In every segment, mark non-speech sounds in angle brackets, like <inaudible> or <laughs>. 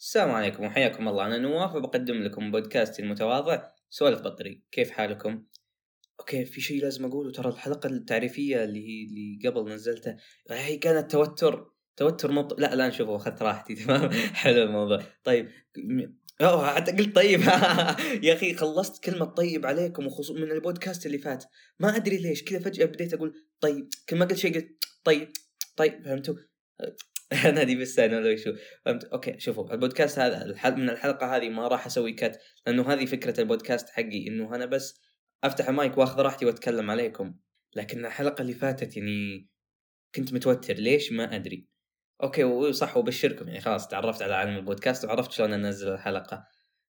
السلام عليكم وحياكم الله. أنا نواف وبقدم لكم بودكاستي المتواضع سوالف بطري. كيف حالكم؟ okay في شيء لازم أقوله. ترى الحلقة التعريفية اللي اللي قبل نزلتها هي كانت توتر. توتر مط... لا لا نشوفه أخذت راحتي. <laughs> تمام؟ حلو الموضوع. طيب أوه حتى قلت طيب. <laughs> يا أخي خلصت كلمة طيب عليكم وخصوصا من البودكاست اللي فات. ما أدري ليش كذا فجأة بديت أقول طيب. كل ما قلت شيء قلت طيب طيب فهمتوا؟ <laughs> أنا دي بس أنا لو شو. فهمت؟ okay شوفوا البودكاست هذا الحل... من الحلقة هذه ما راح أسوي cut لأنه هذه فكرة البودكاست حقي إنه أنا بس أفتح المايك وأخذ راحتي وأتكلم عليكم. لكن الحلقة اللي فاتت يعني كنت متوتر. ليش؟ ما أدري. okay وصح وبشركم يعني خلاص تعرفت على عالم البودكاست وعرفت شلون أنزل الحلقة.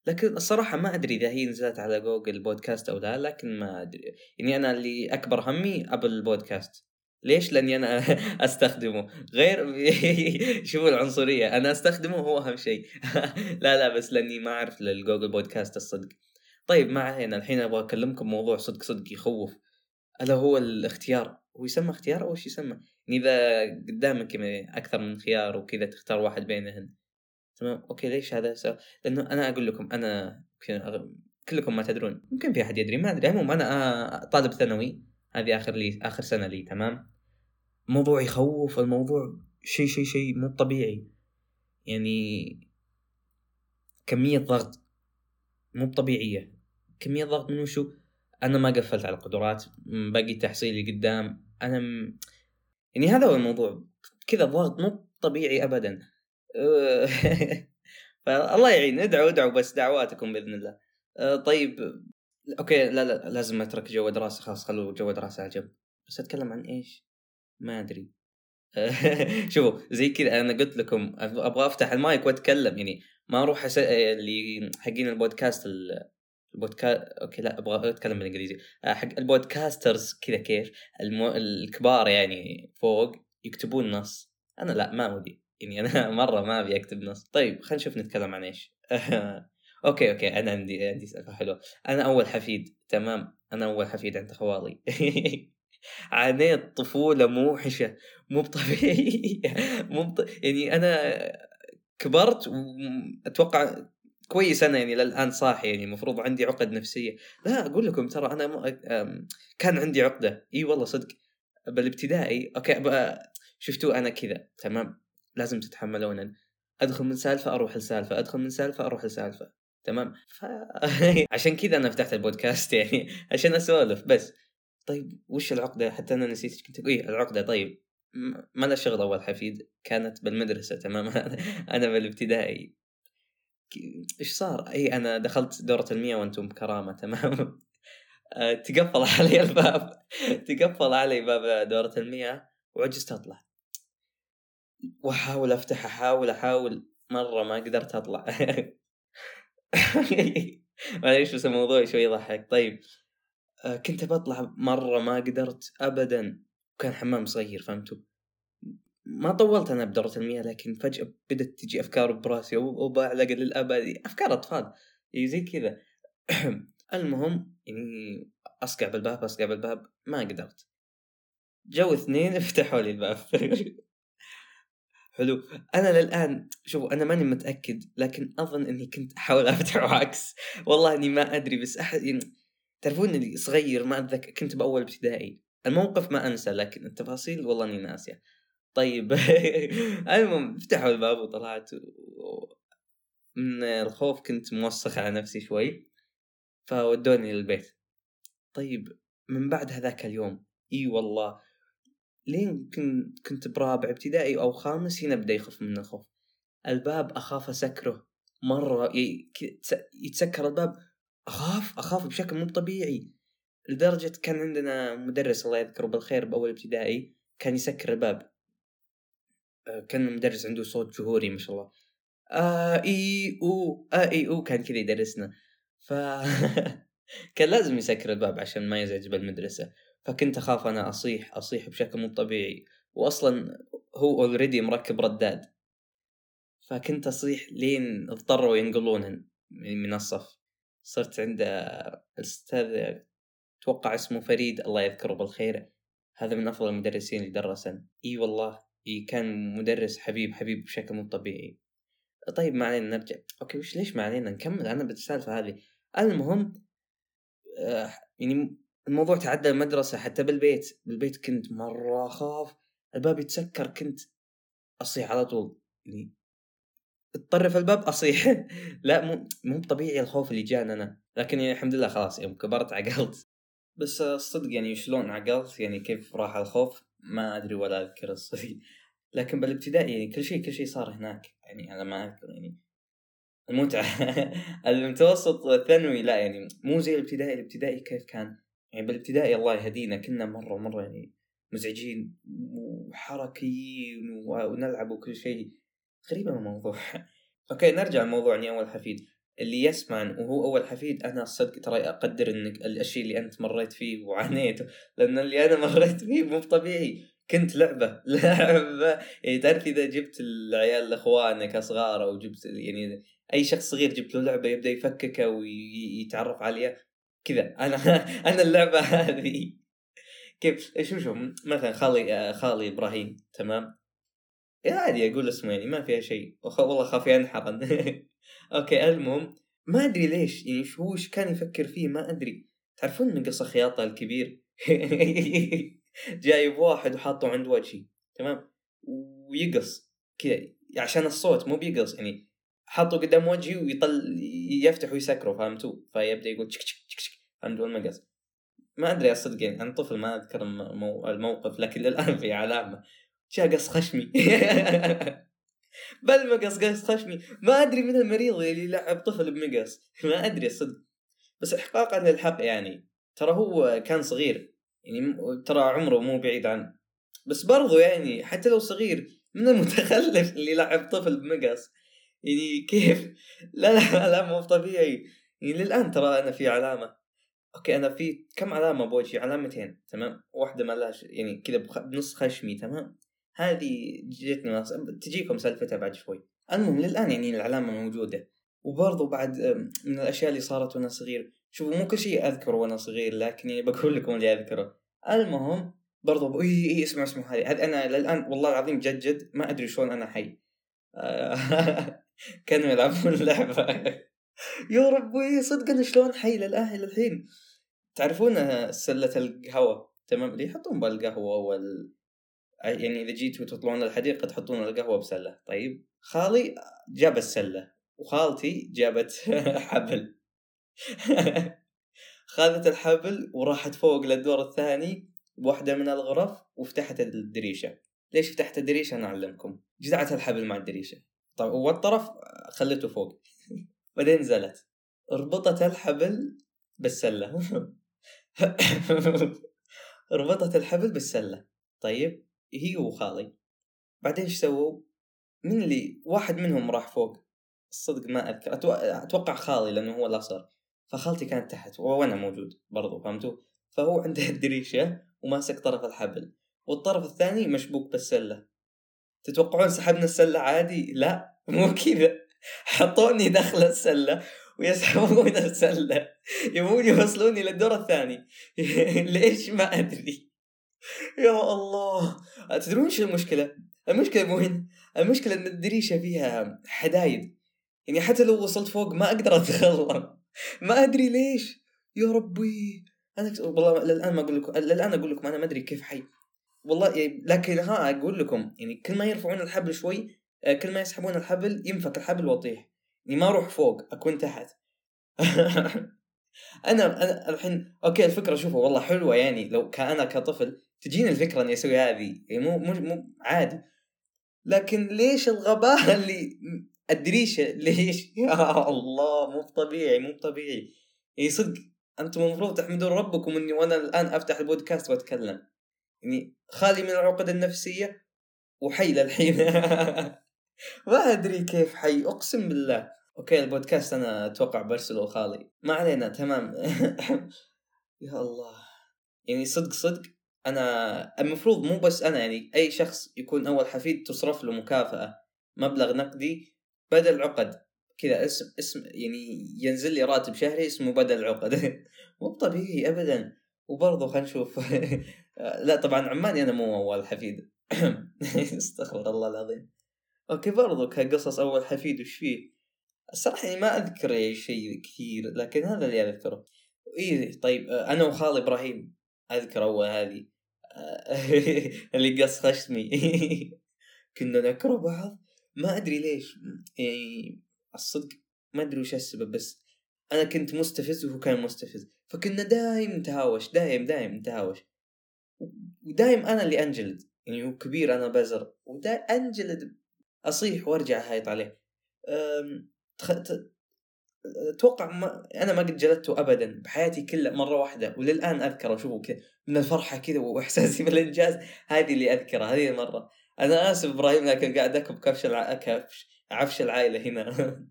لكن الصراحة ما أدري إذا هي نزلت على Google Podcast أو لا لكن ما أدري. يعني أنا اللي أكبر همي Apple Podcast. ليش؟ لاني أنا <laughs> أستخدمه؟ غير <laughs> شوفوا العنصرية أنا أستخدمه هو أهم شيء. <laughs> لا لا بس لأني ما أعرف لل Google Podcast الصدق. طيب ما علينا الحين أبغى أكلمكم موضوع صدق صدق يخوف. ألا هو الاختيار؟ هو يسمى اختيار أو إيش يسمى؟ يعني إذا قدامك أكثر من خيار وكذا تختار واحد بينهن. تمام؟ okay ليش هذا سو... لأنه أنا أقول لكم أنا كلكم ما تدرون. يمكن في أحد يدري ما أدري. المهم أنا طالب ثانوي. هذه آخر لي آخر سنة لي تمام؟ موضوع يخوف الموضوع شيء شيء شيء مو طبيعي. يعني كمية ضغط مو طبيعية. كمية ضغط من وشو أنا ما قفلت على القدرات باقي تحصيلي قدام. أنا م... يعني هذا هو الموضوع. كذا ضغط مو طبيعي أبدا. <laughs> فالله يعين. ادعوا ادعوا بس دعواتكم بإذن الله. أه، طيب okay لا لا لازم أترك جو دراسة خلاص خلوا جو دراسة على جنب بس أتكلم عن إيش؟ ما أدري. <laughs> شوفوا زي كذا أنا قلت لكم أبغى أفتح المايك وأتكلم يعني ما أروح أس... اللي حقين البودكاست البودكاست okay لا أبغى أتكلم بالإنجليزي. آه، حق ال podcasters كذا كيف المو... الكبار يعني فوق يكتبون نص. أنا لا ما ودي. يعني أنا <laughs> مرة ما أبي أكتب نص. طيب خلينا نشوف نتكلم عن إيش. <laughs> okay okay أنا عندي عندي سالفه حلوة أنا أول حفيد تمام؟ أنا أول حفيد عند خوالي. <laughs> عانيت طفولة موحشة. مو طبيعيه <laughs> مو بط... يعني أنا كبرت وأتوقع كويس أنا يعني للآن صاحي يعني المفروض عندي عقد نفسية. لا أقول لكم ترى أنا م... كان عندي عقدة. إي والله صدق. بالابتدائي okay شفتوا أنا كذا تمام؟ لازم تتحملون أدخل من سالفة أروح لسالفة. أدخل من سالفة أروح لسالفة. تمام؟ ف... <laughs> عشان كذا أنا فتحت البودكاست <laughs> يعني عشان أسولف بس. طيب وش العقدة؟ حتى أنا نسيت كنت أقول. إيه العقدة. طيب ما لها شغل أول حفيد. كانت بالمدرسة تمام؟ <laughs> أنا بالابتدائي. إيش صار؟ اي أنا دخلت دورة المياه وأنتم بكرامة تمام؟ آه، تقفل علي الباب. تقفل علي باب دورة المياه وعجزت أطلع. وأحاول أفتح أحاول أحاول. مرة ما قدرت أطلع. <laughs> معليش بس الموضوع شوي يضحك. طيب آه، كنت بطلع مرة ما قدرت أبدا كان حمام صغير فهمتوا؟ ما طولت أنا بدورة المياه لكن فجأة بدأت تجي أفكار براسي وبعلق للأبد أفكار أطفال زي كذا. <clears throat> المهم يعني أصقع بالباب أصقع بالباب ما قدرت. جو اثنين <laughs> فتحوا لي الباب. <laughs> حلو. أنا للآن شوفوا أنا ماني متأكد لكن أظن إني كنت أحاول افتح عكس. والله إني ما أدري بس احد يعني تعرفون اللي صغير ما أتذكر كنت بأول ابتدائي. الموقف ما أنسى لكن التفاصيل والله إني ناسية. طيب. <laughs> المهم فتحوا الباب وطلعت و... من الخوف كنت موسخ على نفسي شوي فودوني للبيت. طيب من بعد هذاك اليوم إي والله لين كنت برابع ابتدائي أو خامس هنا بدا يخف من الخوف. الباب أخاف أسكره مرة يتسكر الباب أخاف أخاف بشكل مو طبيعي. لدرجة كان عندنا مدرس الله يذكره بالخير بأول ابتدائي كان يسكر الباب. آه، كان المدرس عنده صوت جهوري ما شاء الله. أو آ إي أو كان كذا يدرسنا. ف <laughs> كان لازم يسكر الباب عشان ما يزعج بالمدرسة. فكنت أخاف أنا أصيح أصيح بشكل مو طبيعي. واصلا هو already مركب رداد. فكنت أصيح لين اضطروا ينقلون من الصف. صرت عند الاستاذ أتوقع اسمه فريد الله يذكره بالخير. هذا من أفضل المدرسين اللي درسن. إي والله إي كان مدرس حبيب حبيب بشكل مو طبيعي. طيب ما علينا نرجع. أوكي وش ليش ما علينا؟ نكمل. أنا بالسالفة هذه. المهم آه يعني الموضوع تعدى المدرسة حتى بالبيت. بالبيت كنت مرة أخاف. الباب يتسكر كنت أصيح على طول. يعني تطرف الباب أصيح. <laughs> لا مو مو طبيعي الخوف اللي جاني أنا. لكن يعني الحمد لله خلاص يوم كبرت عقلت. بس الصدق يعني شلون عقلت؟ يعني كيف راح الخوف؟ ما أدري ولا أذكر الصدق. لكن بالابتدائي يعني كل شيء كل شيء صار هناك. يعني على ما أذكر يعني المتعة. <laughs> المتوسط والثانوي لا يعني مو زي الابتدائي. الابتدائي كيف كان؟ يعني بالابتدائي الله يهدينا كنا مرة مرة يعني مزعجين وحركيين ونلعب وكل شيء. غريبة الموضوع. <laughs> أوكي نرجع لموضوعنا أول حفيد. اللي يسمع وهو أول حفيد أنا الصدق ترى أقدر إنك الشيء اللي أنت مريت فيه وعانيته لأن اللي أنا <laughs> مريت فيه مو طبيعي كنت لعبة <laughs> لعبة. يعني تعرف إذا جبت العيال لأخوانك أصغار أو جبت يعني أي شخص صغير جبت له لعبة يبدأ يفككه ويتعرف عليها كذا. أنا <laughs> أنا اللعبة هذه. كيف؟ شوف شوف مثلا خالي خالي إبراهيم تمام؟ عادي أقول اسمه يعني ما فيها شيء. والله خاف ينحرن <laughs> أوكي المهم ما أدري ليش يعني هو إيش كان يفكر فيه ما أدري. تعرفون مقص خياطة الكبير؟ <laughs> جايب واحد وحاطه عند وجهي تمام؟ ويقص. كذا عشان الصوت مو بيقص يعني حطه قدام وجهي ويطل يفتح ويسكره فهمتوا فيبدأ يقول تشك تشك تشك فهمتوا المقص. ما أدري اصدق يعني أنا طفل ما أذكر الموقف لكن للآن في علامة. جاء قص خشمي. <laughs> بالمقص قص خشمي. ما أدري من المريض اللي لعب طفل بمقص. ما أدري صدق. بس احقاقا للحق يعني. ترى هو كان صغير. يعني ترى عمره مو بعيد عنه. بس برضو يعني حتى لو صغير من المتخلف اللي لعب طفل بمقص. يعني كيف؟ لا لا لا مو طبيعي. يعني للآن ترى أنا في علامة. أوكي أنا في كم علامة بوجهي؟ علامتين تمام؟ واحدة ما يعني كذا بنص خشمي تمام؟ هذه جتني تجيكم سالفتها بعد شوي. المهم للآن يعني العلامة موجودة. وبرضو بعد من الأشياء اللي صارت وأنا صغير. شوفوا مو كل شيء أذكره وأنا صغير لكن يعني بقول لكم اللي أذكره. المهم برضو إي إي اسمع اسمع هذه هذه أنا للآن والله العظيم جد جد ما أدري شلون أنا حي. <laughs> كانوا يلعبون <laughs> اللعبة. يا ربي صدقا شلون حي للان للحين تعرفون سلة القهوة؟ تمام؟ اللي يحطون بالقهوه وال يعني إذا جيتوا تطلعون الحديقه تحطون القهوة بسلة. طيب؟ خالي جاب السلة وخالتي جابت <laughs> حبل. <laughs> خذت الحبل وراحت فوق للدور الثاني بواحدة من الغرف وفتحت الدريشة. ليش فتحت الدريشة؟ أنا أعلمكم. جزعت الحبل مع الدريشة. طيب والطرف خلته فوق. <laughs> بعدين نزلت. ربطت الحبل بالسلة. <laughs> ربطت الحبل بالسلة. طيب هي وخالي بعدين إيش سووا؟ من اللي واحد منهم راح فوق. الصدق ما أذكر. أتوقع خالي لأنه هو الأصغر. فخالتي كانت تحت وأنا موجود برضو فهمتوا؟ فهو عنده <laughs> الدريشه وماسك طرف الحبل. والطرف الثاني مشبوك بالسلة. تتوقعون سحبنا السلة عادي؟ لا. مو كذا. حطوني داخل السلة ويسحبون السلة. يبون يوصلوني للدور الثاني. <laughs> ليش؟ ما أدري. يا الله. تدرون إيش المشكلة؟ المشكلة وين؟ المشكلة إن الدريشة فيها حدايد. يعني حتى لو وصلت فوق ما أقدر اتخلى ما أدري ليش. يا ربي. أنا والله للآن ما أقول لكم للآن أقول لكم أنا ما أدري كيف حي والله يعني لكن ها أقول لكم يعني كل ما يرفعون الحبل شوي آه، كل ما يسحبون الحبل ينفك الحبل واطيح يعني ما أروح فوق أكون تحت. <laughs> أنا أنا الحين أوكي الفكرة شوفوا والله حلوة يعني لو كان كطفل تجيني الفكرة إني أسوي هذه. يعني مو مو مو عادي. لكن ليش الغباء <laughs> اللي الدريشه ليش؟ <laughs> يا الله مو طبيعي مو طبيعي يعني صدق أنتم المفروض تحمدون ربكم إني وأنا الآن أفتح البودكاست وأتكلم. يعني خالي من العقد النفسية وحي للحين <laughs> ما أدري كيف حي أقسم بالله. أوكي البودكاست أنا أتوقع برسله خالي. ما علينا تمام. <laughs> يا الله. يعني صدق صدق. أنا المفروض مو بس أنا يعني أي شخص يكون أول حفيد تصرف له مكافأة مبلغ نقدي بدل عقد. كذا اسم اسم يعني ينزل لي راتب شهري اسمه بدل عقد. <laughs> مو طبيعي ابدا. وبرضه خلينا نشوف. لا طبعا عماني أنا مو اول حفيد. <laughs> استغفر الله العظيم. أوكي برضو كقصص أول حفيد وش فيه؟ الصراحة يعني ما أذكر شيء كثير لكن هذا اللي أذكره. اي طيب آه، أنا وخالي إبراهيم. أذكر أول هذه. آه، <laughs> اللي قص خشمي <laughs> كنا نكره بعض. ما أدري ليش. يعني الصدق ما أدري وش السبب بس أنا كنت مستفز وهو كان مستفز. فكنا دايم نتهاوش دايم دايم نتهاوش. ودايم أنا اللي أنجلد يعني هو كبير أنا بزر ودايم أنجلد أصيح وأرجع هايط عليه. أتوقع ما أنا ما قد جلدته ابدا بحياتي كلها مرة واحدة وللآن اذكر اشوفه كذا من الفرحة كذا وإحساسي <laughs> بالإنجاز هذه اللي أذكرها هذه المرة. أنا آسف إبراهيم لكن قاعد أكب كبش الع... كبش عفش العائلة هنا. <laughs>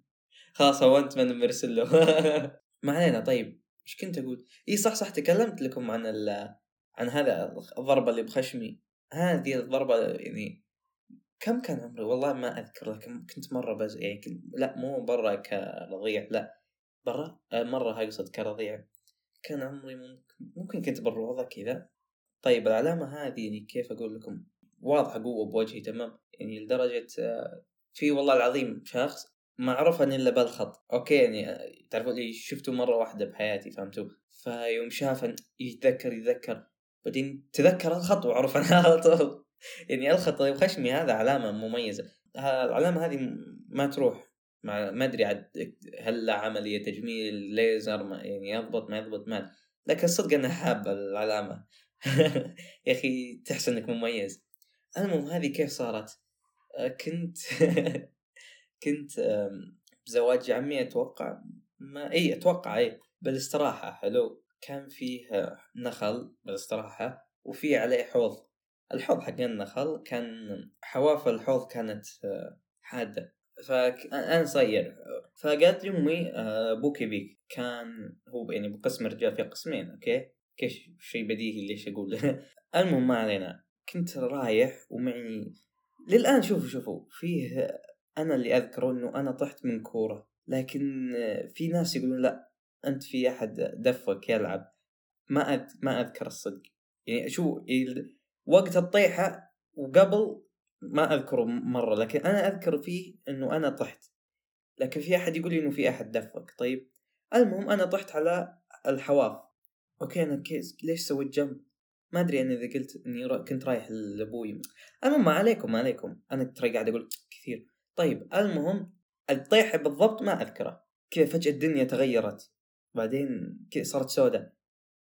خلاص هونت من مرسل له <laughs> ما علينا طيب إيش كنت أقول؟ إي صح صح تكلمت لكم عن ال... عن هذا الضربة اللي بخشمي. هذه الضربة يعني كم كان عمري؟ والله ما أذكر لكن كنت مرة بز يعني كنت لا مو برا كرضيع لا برا آه، مرة اقصد كرضيع. كان عمري ممكن ممكن كنت بالروضه كذا. طيب العلامة هذه يعني كيف أقول لكم؟ واضحة قوة بوجهي تمام؟ يعني لدرجة آه، في والله العظيم شخص ما عرفني إلا بالخط. أوكي يعني آه، تعرفوا اللي شفته مرة واحدة بحياتي فهمتوا؟ فيوم شافن يتذكر يتذكر. بعدين تذكر الخط وعرف أنا على طول. يعني الخط خشمي هذا علامة مميزة. العلامة هذه ما تروح ما أدري عاد هل عملية تجميل ليزر ما يعني يضبط ما يضبط ما لكن الصدق أنا حاب العلامة. <laughs> يا أخي تحس أنك مميز. المهم هذه كيف صارت؟ آه، كنت <laughs> كنت بزواج عمي أتوقع ما إي أتوقع إي بالاستراحه حلو. كان فيه نخل بالاستراحة وفي عليه حوض. الحوض حق النخل كان حواف الحوض كانت آه، حادة. فأنا صغير فقالت لي أمي آه، أبوك يبيك كان هو يعني بقسم رجال في قسمين أوكي؟ كيف شيء بديهي ليش أقول <laughs> المهم ما علينا. كنت رايح ومعي للآن شوفوا شوفوا. فيه أنا اللي أذكره إنه أنا طحت من كورة. لكن آه، في ناس يقولون لا أنت في أحد دفك يلعب. ما أذ... ما أذكر الصدق. يعني شو وقت الطيحة وقبل ما أذكره مرة لكن أنا أذكر فيه إنه أنا طحت. لكن في أحد يقول لي إنه في أحد دفك طيب المهم أنا طحت على الحواف. أوكي أنا كيس ليش سويت جنب؟ ما أدري أنا إذا قلت إني كنت رايح لأبوي. المهم ما عليكم ما عليكم. أنا ترى قاعد أقول كثير. طيب المهم الطيحة بالضبط ما أذكره. كذا فجأة الدنيا تغيرت. بعدين كذا صارت سوداء.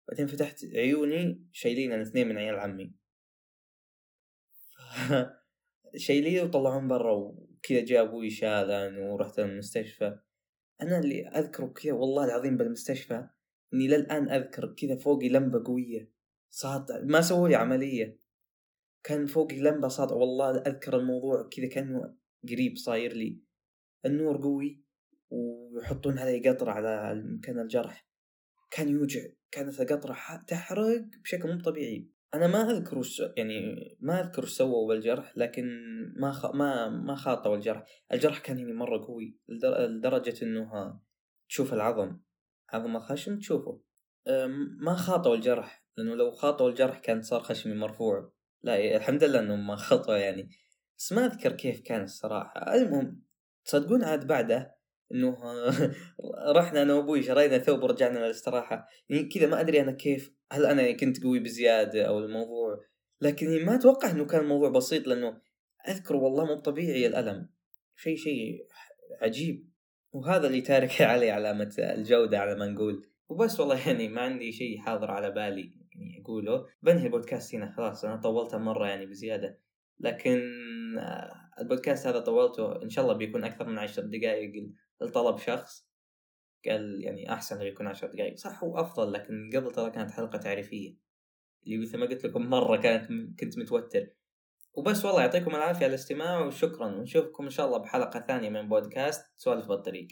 بعدين فتحت عيوني شايلين الاثنين من عيال عمي. <laughs> شايليه وطلعون برا وكذا جاء أبوي شالن ورحت المستشفى. أنا اللي أذكره كذا والله العظيم بالمستشفى إني للآن أذكر كذا فوقي لمبة قوية صاد ما سووا لي عملية. كان فوقي لمبة صاد والله أذكر الموضوع كذا كأنه قريب صاير لي. النور قوي. ويحطون علي قطرة على مكان الجرح. كان يوجع كانت القطرة تحرق بشكل مو طبيعي. أنا ما أذكر وش يعني ما أذكر وش سووا بالجرح لكن ما خ... ما ما خاطوا الجرح. الجرح كان يعني مرة قوي لدرجة إنه تشوف العظم. عظم الخشم تشوفه. ما خاطوا الجرح لأنه لو خاطوا الجرح كان صار خشمي مرفوع. لا الحمد لله إنهم ما خطوا يعني. بس ما أذكر كيف كان الصراحة. المهم تصدقون عاد بعده إنه <laughs> رحنا أنا وأبوي شرينا ثوب ورجعنا للاستراحه يعني كذا ما أدري أنا كيف. هل أنا كنت قوي بزيادة أو الموضوع؟ لكن ما أتوقع إنه كان الموضوع بسيط لأنه أذكر والله مو طبيعي الألم. شيء شيء عجيب. وهذا اللي تارك <laughs> عليه علامة الجودة على ما نقول. وبس والله يعني ما عندي شيء حاضر على بالي يعني أقوله. بنهي البودكاست هنا خلاص. أنا طولته مرة يعني بزيادة. لكن آه، البودكاست هذا طولته إن شاء الله بيكون أكثر من عشر دقائق لطلب شخص قال يعني أحسن يكون عشر دقائق صح هو أفضل لكن قبل ترى كانت حلقة تعريفية. اللي مثل ما قلت لكم مرة كانت كنت متوتر. وبس والله يعطيكم العافية على الاستماع وشكرا. ونشوفكم إن شاء الله بحلقة ثانية من بودكاست سوالف بالطريق.